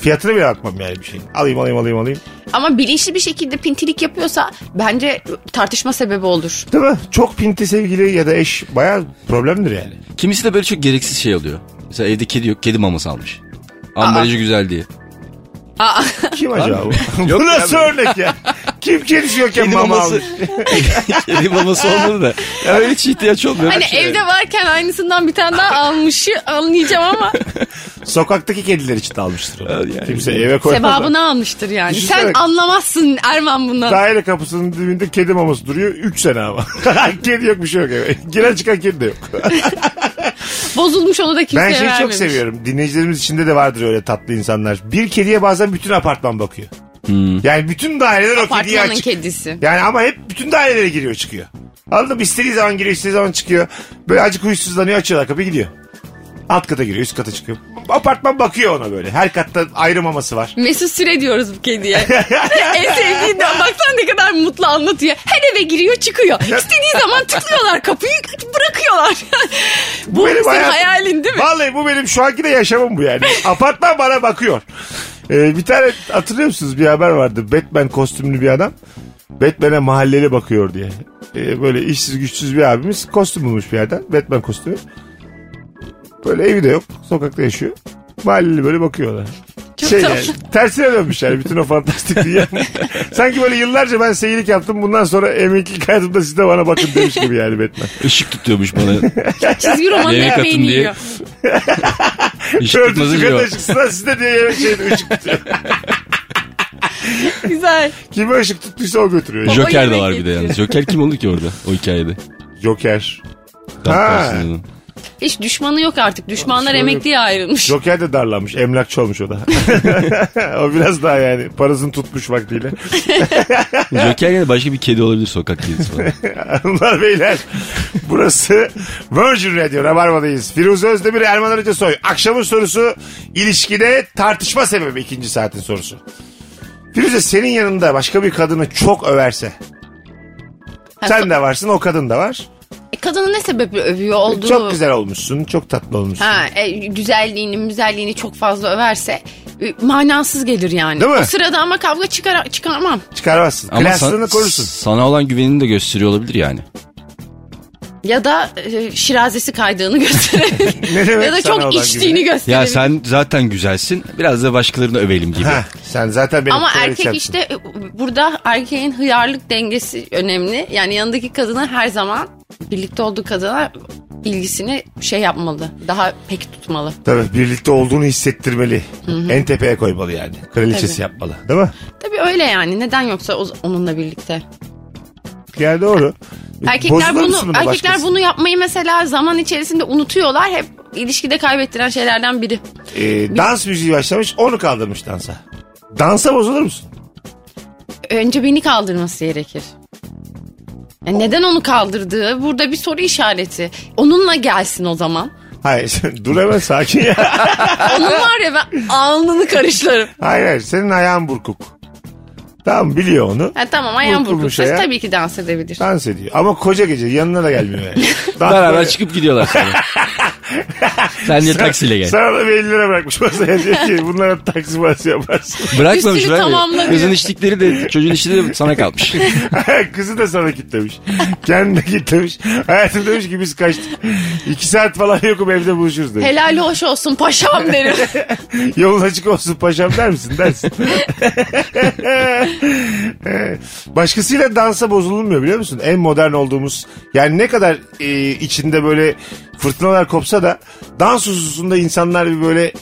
[SPEAKER 2] Fiyatına bile bakmam yani bir şeyin. Alayım alayım alayım alayım.
[SPEAKER 3] Ama bilinçli bir şekilde pintilik yapıyorsa bence tartışma sebebi olur.
[SPEAKER 2] Değil mi? Çok pinti sevgili ya da eş baya problemdir yani.
[SPEAKER 4] Kimisi de böyle çok gereksiz şey alıyor. Mesela evde kedi yok. Kedi maması almış. Ambalajı güzel diye.
[SPEAKER 3] Aa,
[SPEAKER 2] Kim acaba bu?
[SPEAKER 4] Yok
[SPEAKER 2] bu nasıl örnek ya? Kim kedisi yokken
[SPEAKER 4] Kedi
[SPEAKER 2] mama
[SPEAKER 4] maması.
[SPEAKER 2] almış?
[SPEAKER 4] kedi maması olmadı da. Ya öyle hiç ihtiyaç olmuyor.
[SPEAKER 3] hani
[SPEAKER 4] Şey-
[SPEAKER 3] evde varken aynısından bir tane daha almışı anlayacağım ama
[SPEAKER 2] Sokaktaki kediler için de almıştır onu.
[SPEAKER 4] Evet yani.
[SPEAKER 2] Kimse eve koymaz.
[SPEAKER 3] sevabını almıştır yani.
[SPEAKER 2] Düşünsene.
[SPEAKER 3] Sen anlamazsın Erman bunu.
[SPEAKER 2] Daire kapısının dibinde kedi maması duruyor. 3 sene ama. kedi yok bir şey yok eve. Giren çıkan kedi de yok.
[SPEAKER 3] Bozulmuş onu da kimseye
[SPEAKER 2] ben şeyi çok
[SPEAKER 3] vermemiş.
[SPEAKER 2] seviyorum. Dinleyicilerimiz içinde de vardır öyle tatlı insanlar. Bir kediye bazen bütün apartman bakıyor. Yani bütün daireler o kediye
[SPEAKER 3] Apartmanın
[SPEAKER 2] açık.
[SPEAKER 3] kedisi.
[SPEAKER 2] Yani ama hep bütün dairelere giriyor çıkıyor. Anladın mı? İstediği zaman giriyor istediği zaman çıkıyor. Böyle acık huysuzlanıyor açıyorlar kapıyı gidiyor. Alt kata giriyor üst kata çıkıyor. Apartman bakıyor ona böyle. Her katta ayrı maması var.
[SPEAKER 3] Mesut Süre diyoruz bu kediye. en sevdiğinden baksana ne kadar mutlu anlatıyor. Her eve giriyor çıkıyor. İstediği zaman tıklıyorlar kapıyı bırakıyorlar. bu
[SPEAKER 2] benim
[SPEAKER 3] senin
[SPEAKER 2] hayatım.
[SPEAKER 3] hayalin değil mi?
[SPEAKER 2] Vallahi bu benim şu anki de yaşamım bu yani. Apartman bana bakıyor. Ee, bir tane hatırlıyor musunuz bir haber vardı. Batman kostümlü bir adam. Batman'e mahalleli bakıyor diye. Ee, böyle işsiz güçsüz bir abimiz kostüm bulmuş bir yerden. Batman kostümü. Böyle evi de yok. Sokakta yaşıyor. Mahalleli böyle bakıyorlar. şey
[SPEAKER 3] tatlı.
[SPEAKER 2] yani, tersine dönmüş yani bütün o fantastik dünya. Sanki böyle yıllarca ben seyirlik yaptım. Bundan sonra emeklilik hayatımda siz de bana bakın demiş gibi yani Batman.
[SPEAKER 4] Işık tutuyormuş bana.
[SPEAKER 3] Çizgi romanın
[SPEAKER 4] Yemek atın diye. Işık tutması
[SPEAKER 2] Dördüncü
[SPEAKER 4] diyor.
[SPEAKER 2] ışıksına siz de diye yemek şeyde ışık tutuyor.
[SPEAKER 3] Güzel.
[SPEAKER 2] Kime ışık tuttuysa o götürüyor.
[SPEAKER 3] Baba
[SPEAKER 4] Joker de var bir de yalnız. Joker kim olur ki orada o hikayede?
[SPEAKER 2] Joker.
[SPEAKER 4] Tam
[SPEAKER 2] Ha.
[SPEAKER 4] karşısında.
[SPEAKER 3] Hiç düşmanı yok artık. Düşmanlar
[SPEAKER 2] yok.
[SPEAKER 3] emekliye ayrılmış.
[SPEAKER 2] Joker de darlanmış. Emlakçı olmuş o da. o biraz daha yani parasını tutmuş vaktiyle.
[SPEAKER 4] Joker yani başka bir kedi olabilir sokak kedisi falan.
[SPEAKER 2] Hanımlar beyler burası Virgin Radio Rabarba'dayız. Firuze Özdemir Erman Arıca Soy. Akşamın sorusu ilişkide tartışma sebebi ikinci saatin sorusu. Firuze senin yanında başka bir kadını çok överse
[SPEAKER 3] Ha,
[SPEAKER 2] sen de varsın o kadın da var.
[SPEAKER 3] Kadını ne sebeple övüyor olduğu...
[SPEAKER 2] Çok güzel olmuşsun. Çok tatlı olmuşsun.
[SPEAKER 3] Ha, e, güzelliğini, müzelliğini çok fazla överse e, manasız gelir yani.
[SPEAKER 2] Değil mi?
[SPEAKER 3] O sırada ama kavga çıkar çıkarmam.
[SPEAKER 2] Çıkarmazsın.
[SPEAKER 4] Ama
[SPEAKER 2] Klaslığını
[SPEAKER 4] san-
[SPEAKER 2] korursun.
[SPEAKER 4] sana olan güvenini de gösteriyor olabilir yani.
[SPEAKER 3] Ya da e, şirazesi kaydığını gösterebilir. Ya da çok içtiğini
[SPEAKER 2] güveni?
[SPEAKER 3] gösterebilir.
[SPEAKER 4] Ya sen zaten güzelsin. Biraz da başkalarını övelim gibi.
[SPEAKER 2] Ha, sen zaten benim
[SPEAKER 3] Ama erkek
[SPEAKER 2] kraliçemsin.
[SPEAKER 3] işte e, burada erkeğin hıyarlık dengesi önemli. Yani yanındaki kadına her zaman birlikte olduğu kadına ilgisini şey yapmalı. Daha pek tutmalı.
[SPEAKER 2] Tabii birlikte olduğunu hissettirmeli. En tepeye koymalı yani. Kraliçesi
[SPEAKER 3] Tabii.
[SPEAKER 2] yapmalı. Değil mi?
[SPEAKER 3] Tabii öyle yani. Neden yoksa o- onunla birlikte.
[SPEAKER 2] Yani doğru.
[SPEAKER 3] Erkekler
[SPEAKER 2] Bozulur
[SPEAKER 3] bunu erkekler
[SPEAKER 2] başkası?
[SPEAKER 3] bunu yapmayı mesela zaman içerisinde unutuyorlar. Hep ilişkide kaybettiren şeylerden biri.
[SPEAKER 2] Ee, dans müziği başlamış onu kaldırmış dansa. Dansa bozulur musun?
[SPEAKER 3] Önce beni kaldırması gerekir. Yani neden onu kaldırdığı burada bir soru işareti. Onunla gelsin o zaman.
[SPEAKER 2] Hayır dur hemen sakin ya.
[SPEAKER 3] Onun var ya ben alnını karışlarım.
[SPEAKER 2] hayır hayır senin ayağın burkuk. Tamam biliyor onu.
[SPEAKER 3] Ha, tamam ayağım
[SPEAKER 2] Burkulmuş
[SPEAKER 3] burkulsa
[SPEAKER 2] ayağı.
[SPEAKER 3] tabii ki dans edebilir.
[SPEAKER 2] Dans ediyor. Ama koca gece yanına da gelmiyor yani.
[SPEAKER 4] Beraber
[SPEAKER 2] böyle-
[SPEAKER 4] çıkıp gidiyorlar sonra. Sen de taksiyle gel.
[SPEAKER 2] Sana da bir 50 lira bırakmış masaya diyor ki bunlara taksi parası yaparsın.
[SPEAKER 4] Bırakmamış
[SPEAKER 3] Üstünü
[SPEAKER 4] abi.
[SPEAKER 3] tamamlamıyor.
[SPEAKER 4] Kızın içtikleri de çocuğun içtikleri de sana kalmış.
[SPEAKER 2] Kızı da sana kitlemiş. Kendi de kitlemiş. Hayatım demiş ki biz kaçtık. İki saat falan yokum evde buluşuruz demiş.
[SPEAKER 3] Helal hoş olsun paşam derim.
[SPEAKER 2] Yolun açık olsun paşam der misin? Dersin. Başkasıyla dansa bozulmuyor biliyor musun? En modern olduğumuz yani ne kadar e, içinde böyle fırtınalar kopsa da dans hususunda insanlar bir böyle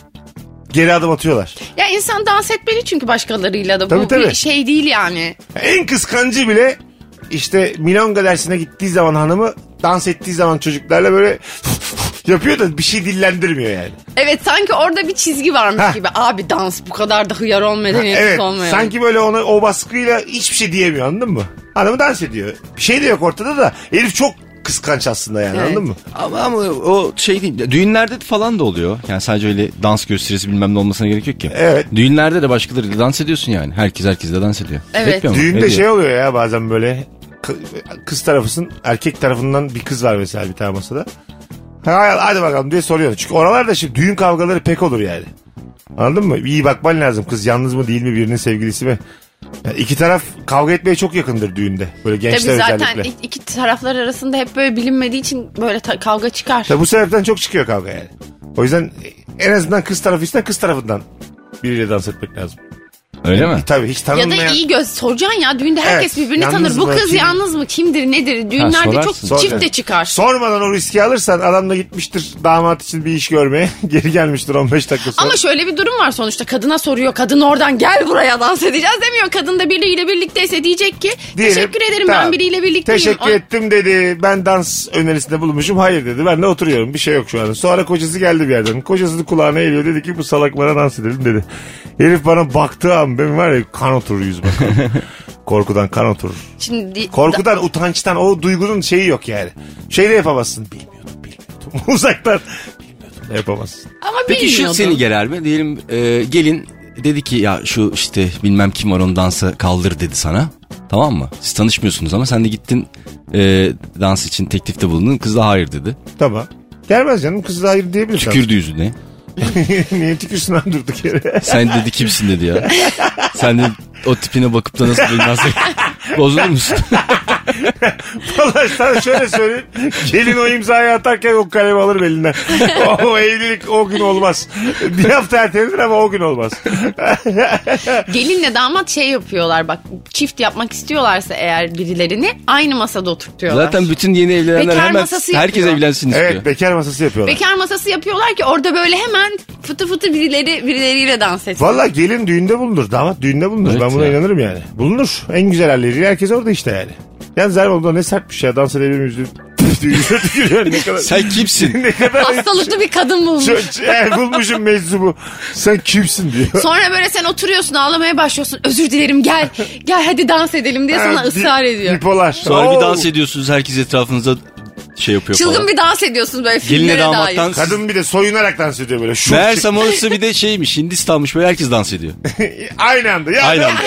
[SPEAKER 2] geri adım atıyorlar.
[SPEAKER 3] ya insan dans etmeli çünkü başkalarıyla da.
[SPEAKER 2] Tabii,
[SPEAKER 3] Bu
[SPEAKER 2] tabii.
[SPEAKER 3] bir şey değil yani.
[SPEAKER 2] En kıskancı bile işte milonga dersine gittiği zaman hanımı dans ettiği zaman çocuklarla böyle yapıyor da bir şey dillendirmiyor yani.
[SPEAKER 3] Evet sanki orada bir çizgi varmış
[SPEAKER 2] Heh.
[SPEAKER 3] gibi. Abi dans bu kadar da hıyar ol medeniyetsiz
[SPEAKER 2] Evet
[SPEAKER 3] olmuyor.
[SPEAKER 2] sanki böyle ona o baskıyla hiçbir şey diyemiyor anladın mı? Hanımı dans ediyor. Bir şey de yok ortada da herif çok kıskanç aslında yani
[SPEAKER 3] Evet.
[SPEAKER 2] anladın mı?
[SPEAKER 4] Ama, ama o şey değil. Düğünlerde falan da oluyor. Yani sadece öyle dans gösterisi bilmem ne olmasına gerek yok ki.
[SPEAKER 2] Evet.
[SPEAKER 4] Düğünlerde de başkalarıyla dans ediyorsun yani. Herkes herkesle dans ediyor.
[SPEAKER 3] Evet.
[SPEAKER 4] Etmiyor mu?
[SPEAKER 2] Düğünde
[SPEAKER 4] Ediyor.
[SPEAKER 2] şey oluyor ya bazen böyle kı- kız tarafısın erkek tarafından bir kız var mesela bir tane masada. Ha, hadi bakalım diye soruyor. Çünkü oralarda şimdi düğün kavgaları pek olur yani. Anladın mı? İyi bakman lazım. Kız yalnız mı değil mi birinin sevgilisi mi? Yani iki taraf kavga etmeye çok yakındır düğünde. Böyle
[SPEAKER 3] Tabii
[SPEAKER 2] gençler
[SPEAKER 3] zaten
[SPEAKER 2] özellikle.
[SPEAKER 3] ik- iki taraflar arasında hep böyle bilinmediği için böyle ta- kavga çıkar.
[SPEAKER 2] Tabii bu sebepten çok çıkıyor kavga yani. O yüzden en azından kız tarafı ise kız tarafından biriyle dans etmek lazım.
[SPEAKER 4] Öyle mi?
[SPEAKER 2] Tabii hiç
[SPEAKER 3] Ya
[SPEAKER 2] tanınmayan...
[SPEAKER 3] da iyi göz soracaksın ya düğünde herkes
[SPEAKER 2] Evet,
[SPEAKER 3] birbirini
[SPEAKER 2] yalnız
[SPEAKER 3] tanır. Bu
[SPEAKER 2] mı,
[SPEAKER 3] kız
[SPEAKER 2] kim?
[SPEAKER 3] yalnız mı kimdir nedir düğünlerde çok
[SPEAKER 4] sorarsın.
[SPEAKER 2] Sor-
[SPEAKER 3] çift de çıkar.
[SPEAKER 2] Sormadan o riski alırsan adam da gitmiştir damat için bir iş görmeye. Geri gelmiştir 15 dakika sonra.
[SPEAKER 3] Ama şöyle bir durum var sonuçta kadına soruyor kadın oradan gel buraya dans edeceğiz demiyor. Kadın da biriyle birlikteyse diyecek ki
[SPEAKER 2] Diyelim,
[SPEAKER 3] teşekkür ederim
[SPEAKER 2] tamam.
[SPEAKER 3] ben biriyle birlikteyim.
[SPEAKER 2] Teşekkür
[SPEAKER 3] O-
[SPEAKER 2] ettim dedi. Ben dans önerisinde bulunmuşum. Hayır dedi. Ben de oturuyorum. Bir şey yok şu an. Sonra kocası geldi bir yerden. Kocası da kulağına eğiliyor. Dedi ki bu salak bana dans edelim dedi. Herif bana baktığı an benim var ya kan oturur yüzüme. Korkudan kan oturur.
[SPEAKER 3] Şimdi
[SPEAKER 2] Korkudan, utançtan o duygunun şeyi yok yani. Şey de yapamazsın. Bilmiyordum, bilmiyordum. Uzaktan bilmiyordum da yapamazsın.
[SPEAKER 3] ama
[SPEAKER 4] Peki şu seni gerer mi? Diyelim e, gelin dedi ki ya şu işte bilmem kim var onu dansa kaldır dedi sana. Tamam mı? Siz tanışmıyorsunuz ama sen de gittin e, dans için teklifte bulundun. Kız da hayır dedi.
[SPEAKER 2] Tamam. Gelmez canım. Kız da hayır diyebilir.
[SPEAKER 4] Tükürdü yüzüne.
[SPEAKER 2] Niye tükürsün lan durduk yere?
[SPEAKER 4] Sen dedi kimsin dedi ya. Sen de o tipine bakıp da nasıl bilmezsin. Bozulur musun?
[SPEAKER 2] Vallahi sana şöyle söyleyeyim. Gelin o imzayı atarken o kalemi alır elinden. O, o evlilik o gün olmaz. Bir hafta ertelenir ama o gün olmaz.
[SPEAKER 3] Gelinle damat şey yapıyorlar bak çift yapmak istiyorlarsa eğer birilerini aynı masada oturtuyorlar.
[SPEAKER 4] Zaten bütün yeni evlenenler
[SPEAKER 3] Bekar
[SPEAKER 4] hemen herkes
[SPEAKER 3] yapıyor.
[SPEAKER 4] evlensin istiyor.
[SPEAKER 2] Evet bekar masası yapıyorlar.
[SPEAKER 3] Bekar masası yapıyorlar ki orada böyle hemen fıtı fıtı birileri birileriyle dans etsin.
[SPEAKER 2] Valla gelin düğünde bulunur. Damat düğünde bulunur.
[SPEAKER 4] Evet
[SPEAKER 2] ben buna
[SPEAKER 4] ya.
[SPEAKER 2] inanırım yani. Bulunur. En güzel halleri. Herkes orada işte yani. Yalnız Erman da ne sertmiş ya. Dans edebilir miyiz? Ne kadar...
[SPEAKER 4] Sen kimsin?
[SPEAKER 2] ne kadar...
[SPEAKER 3] Hastalıklı bir kadın bulmuş.
[SPEAKER 2] Şu- e, bulmuşum meczubu. Sen kimsin diyor.
[SPEAKER 3] Sonra böyle sen oturuyorsun ağlamaya başlıyorsun. Özür dilerim gel. Gel hadi dans edelim diye sana
[SPEAKER 2] Ha, bi-
[SPEAKER 3] ısrar ediyor.
[SPEAKER 2] Bipolar.
[SPEAKER 4] Sonra bir
[SPEAKER 2] Oo.
[SPEAKER 4] dans ediyorsunuz herkes etrafınızda şey yapıyor
[SPEAKER 3] Çılgın
[SPEAKER 4] falan.
[SPEAKER 3] bir dans ediyorsun böyle filmlere
[SPEAKER 4] damattan
[SPEAKER 3] dair.
[SPEAKER 2] Kadın bir de soyunarak dans ediyor böyle. Şut
[SPEAKER 4] Meğersem orası bir de şeymiş Hindistan'mış böyle herkes dans ediyor.
[SPEAKER 2] Aynı anda. Ya
[SPEAKER 4] Aynı anda.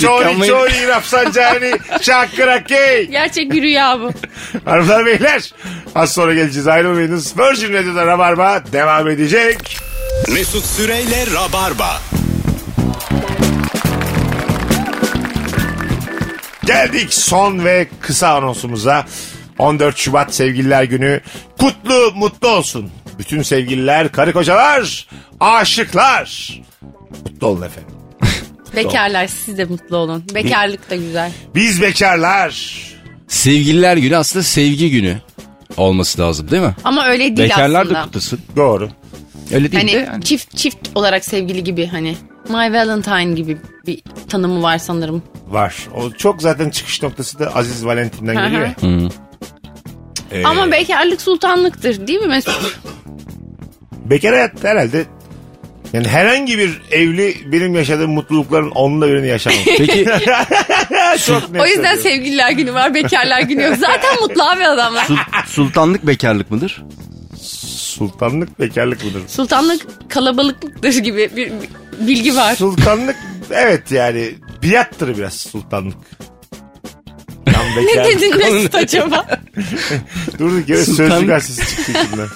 [SPEAKER 2] Çori
[SPEAKER 4] Ama-
[SPEAKER 2] çori Rafsancani Şakrakey.
[SPEAKER 3] Gerçek bir rüya bu.
[SPEAKER 2] Hanımlar beyler az sonra geleceğiz ayrılmayınız. Virgin Radio'da Rabarba devam edecek.
[SPEAKER 1] Mesut Süreyle Rabarba.
[SPEAKER 2] Geldik son ve kısa anonsumuza. 14 Şubat Sevgililer Günü kutlu mutlu olsun. Bütün sevgililer, karı kocalar, aşıklar. Mutlu olun efendim.
[SPEAKER 3] Bekarlar siz de mutlu olun. Bekarlık da güzel.
[SPEAKER 2] Biz bekarlar.
[SPEAKER 4] Sevgililer günü aslında sevgi günü. olması lazım değil mi?
[SPEAKER 3] Ama öyle değil
[SPEAKER 4] Bekarlar
[SPEAKER 3] aslında.
[SPEAKER 4] da kutlasın.
[SPEAKER 2] Doğru.
[SPEAKER 4] Öyle değil
[SPEAKER 3] Hani
[SPEAKER 4] de yani.
[SPEAKER 3] çift çift olarak sevgili gibi hani My Valentine gibi bir tanımı var sanırım.
[SPEAKER 2] Var. O çok zaten çıkış noktası da Aziz Valentin'den
[SPEAKER 3] Hı hı.
[SPEAKER 2] geliyor ya. Ee,
[SPEAKER 3] Ama bekarlık sultanlıktır değil mi Mesut?
[SPEAKER 2] Bekar hayat herhalde yani herhangi bir evli benim yaşadığım mutlulukların onunla birini yaşamam.
[SPEAKER 4] Peki
[SPEAKER 2] çok net
[SPEAKER 3] o yüzden
[SPEAKER 2] söylüyorum.
[SPEAKER 3] sevgililer günü var, bekarlar günü yok. Zaten mutlu abi adamlar.
[SPEAKER 4] sul- sultanlık bekarlık mıdır?
[SPEAKER 2] Sultanlık bekarlık mıdır?
[SPEAKER 3] Sultanlık kalabalıktır gibi bir bir bilgi var.
[SPEAKER 2] Sultanlık evet yani biattır biraz sultanlık.
[SPEAKER 3] Ne dedin Mesut acaba?
[SPEAKER 2] Durduk yere
[SPEAKER 4] Sultanlık.
[SPEAKER 2] sözlü gazetesi çıktı içinden.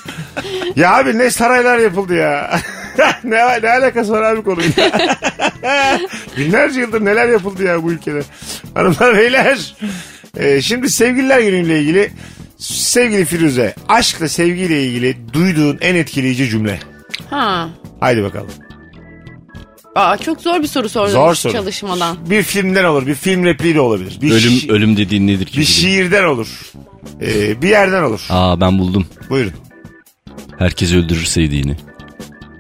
[SPEAKER 2] ya abi ne saraylar yapıldı ya. ne, ne alakası var abi konuyla? Binlerce yıldır neler yapıldı ya bu ülkede. Hanımlar beyler. Ee, şimdi sevgililer günüyle ilgili sevgili Firuze aşkla sevgiyle ilgili duyduğun en etkileyici cümle.
[SPEAKER 3] Ha.
[SPEAKER 2] Haydi bakalım.
[SPEAKER 3] Aa, çok zor bir soru sordun
[SPEAKER 2] Zor soru.
[SPEAKER 3] çalışmadan.
[SPEAKER 2] Bir filmden olur, bir film repliği de olabilir. Bir,
[SPEAKER 4] Ölüm
[SPEAKER 2] şi-
[SPEAKER 4] ölüm dediğin nedir ki?
[SPEAKER 2] bir şiirden olur. Ee, bir yerden olur.
[SPEAKER 4] Aa ben buldum.
[SPEAKER 2] Buyurun.
[SPEAKER 4] Herkes öldürür sevdiğini.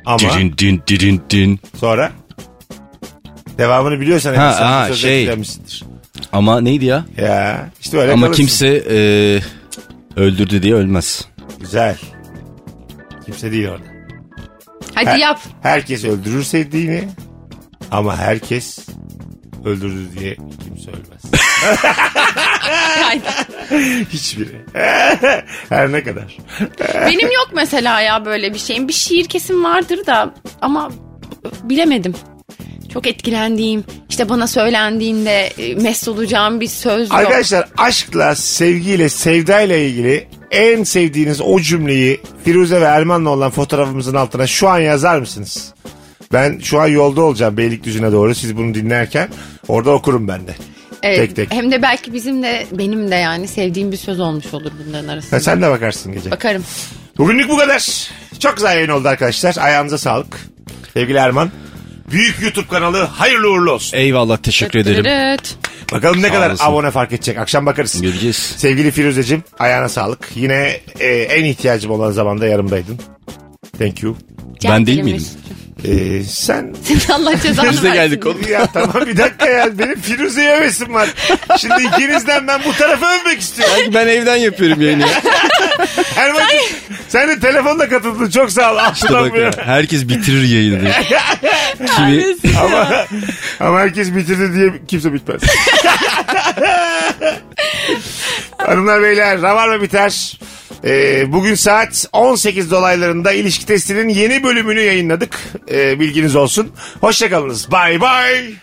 [SPEAKER 2] Ama
[SPEAKER 4] Din din din din.
[SPEAKER 2] sonra devamını biliyorsan
[SPEAKER 4] Ha, ha,
[SPEAKER 2] sözle
[SPEAKER 4] şey.
[SPEAKER 2] etkilenmişsindir.
[SPEAKER 4] Ama neydi ya?
[SPEAKER 2] Ya işte öyle
[SPEAKER 4] Ama
[SPEAKER 2] kalırsın.
[SPEAKER 4] kimse e, öldürdü diye ölmez.
[SPEAKER 2] Güzel. Kimse değil orada.
[SPEAKER 3] Hadi
[SPEAKER 2] Her-
[SPEAKER 3] yap.
[SPEAKER 2] Herkes öldürür sevdiğini ama herkes öldürdü diye kimse ölmez. Hiçbiri. Her ne kadar.
[SPEAKER 3] Benim yok mesela ya böyle bir şeyim. Bir şiir kesin vardır da ama bilemedim. Çok etkilendiğim, işte bana söylendiğinde e, mest olacağım bir söz yok.
[SPEAKER 2] Arkadaşlar aşkla, sevgiyle, sevdayla ilgili en sevdiğiniz o cümleyi Firuze ve Erman'la olan fotoğrafımızın altına şu an yazar mısınız? Ben şu an yolda olacağım Beylikdüzü'ne doğru siz bunu dinlerken. Orada okurum ben de.
[SPEAKER 3] Evet,
[SPEAKER 2] tek tek.
[SPEAKER 3] Hem de belki bizim de benim de yani sevdiğim bir söz olmuş olur bunların arasında.
[SPEAKER 2] Ha, sen de bakarsın gece.
[SPEAKER 3] Bakarım.
[SPEAKER 2] Bugünlük bu kadar. Çok güzel yayın oldu arkadaşlar. Ayağınıza sağlık. Sevgili Erman. Büyük YouTube kanalı hayırlı uğurlu olsun.
[SPEAKER 4] Eyvallah teşekkür ederim.
[SPEAKER 2] Bakalım ne
[SPEAKER 4] Sağ
[SPEAKER 2] kadar
[SPEAKER 4] olasın.
[SPEAKER 2] abone fark edecek. Akşam bakarız.
[SPEAKER 4] Göreceğiz.
[SPEAKER 2] Sevgili Firuzeciğim ayağına sağlık. Yine e, en ihtiyacım olan zamanda yanımdaydın. Thank you.
[SPEAKER 4] Ben değil
[SPEAKER 3] ederim
[SPEAKER 4] miydim?
[SPEAKER 3] Mesut'cum.
[SPEAKER 2] E, sen
[SPEAKER 3] Allah cezanı
[SPEAKER 4] Biz de
[SPEAKER 3] versin.
[SPEAKER 4] geldik oğlum.
[SPEAKER 2] ya tamam bir dakika ya benim Firuze'ye övesim var. Şimdi ikinizden ben bu tarafı övmek istiyorum.
[SPEAKER 4] Ben evden yapıyorum yayını. ya.
[SPEAKER 2] Erman'cığım sen de telefonla katıldın çok sağ ol.
[SPEAKER 4] İşte bak ya, herkes bitirir yayını. Kimi
[SPEAKER 2] ama, ama herkes bitirdi diye kimse bitmez. Hanımlar beyler Rabarba biter. Ee, bugün saat 18 dolaylarında ilişki testinin yeni bölümünü yayınladık. Ee, bilginiz olsun. Hoşçakalınız. Bay bay.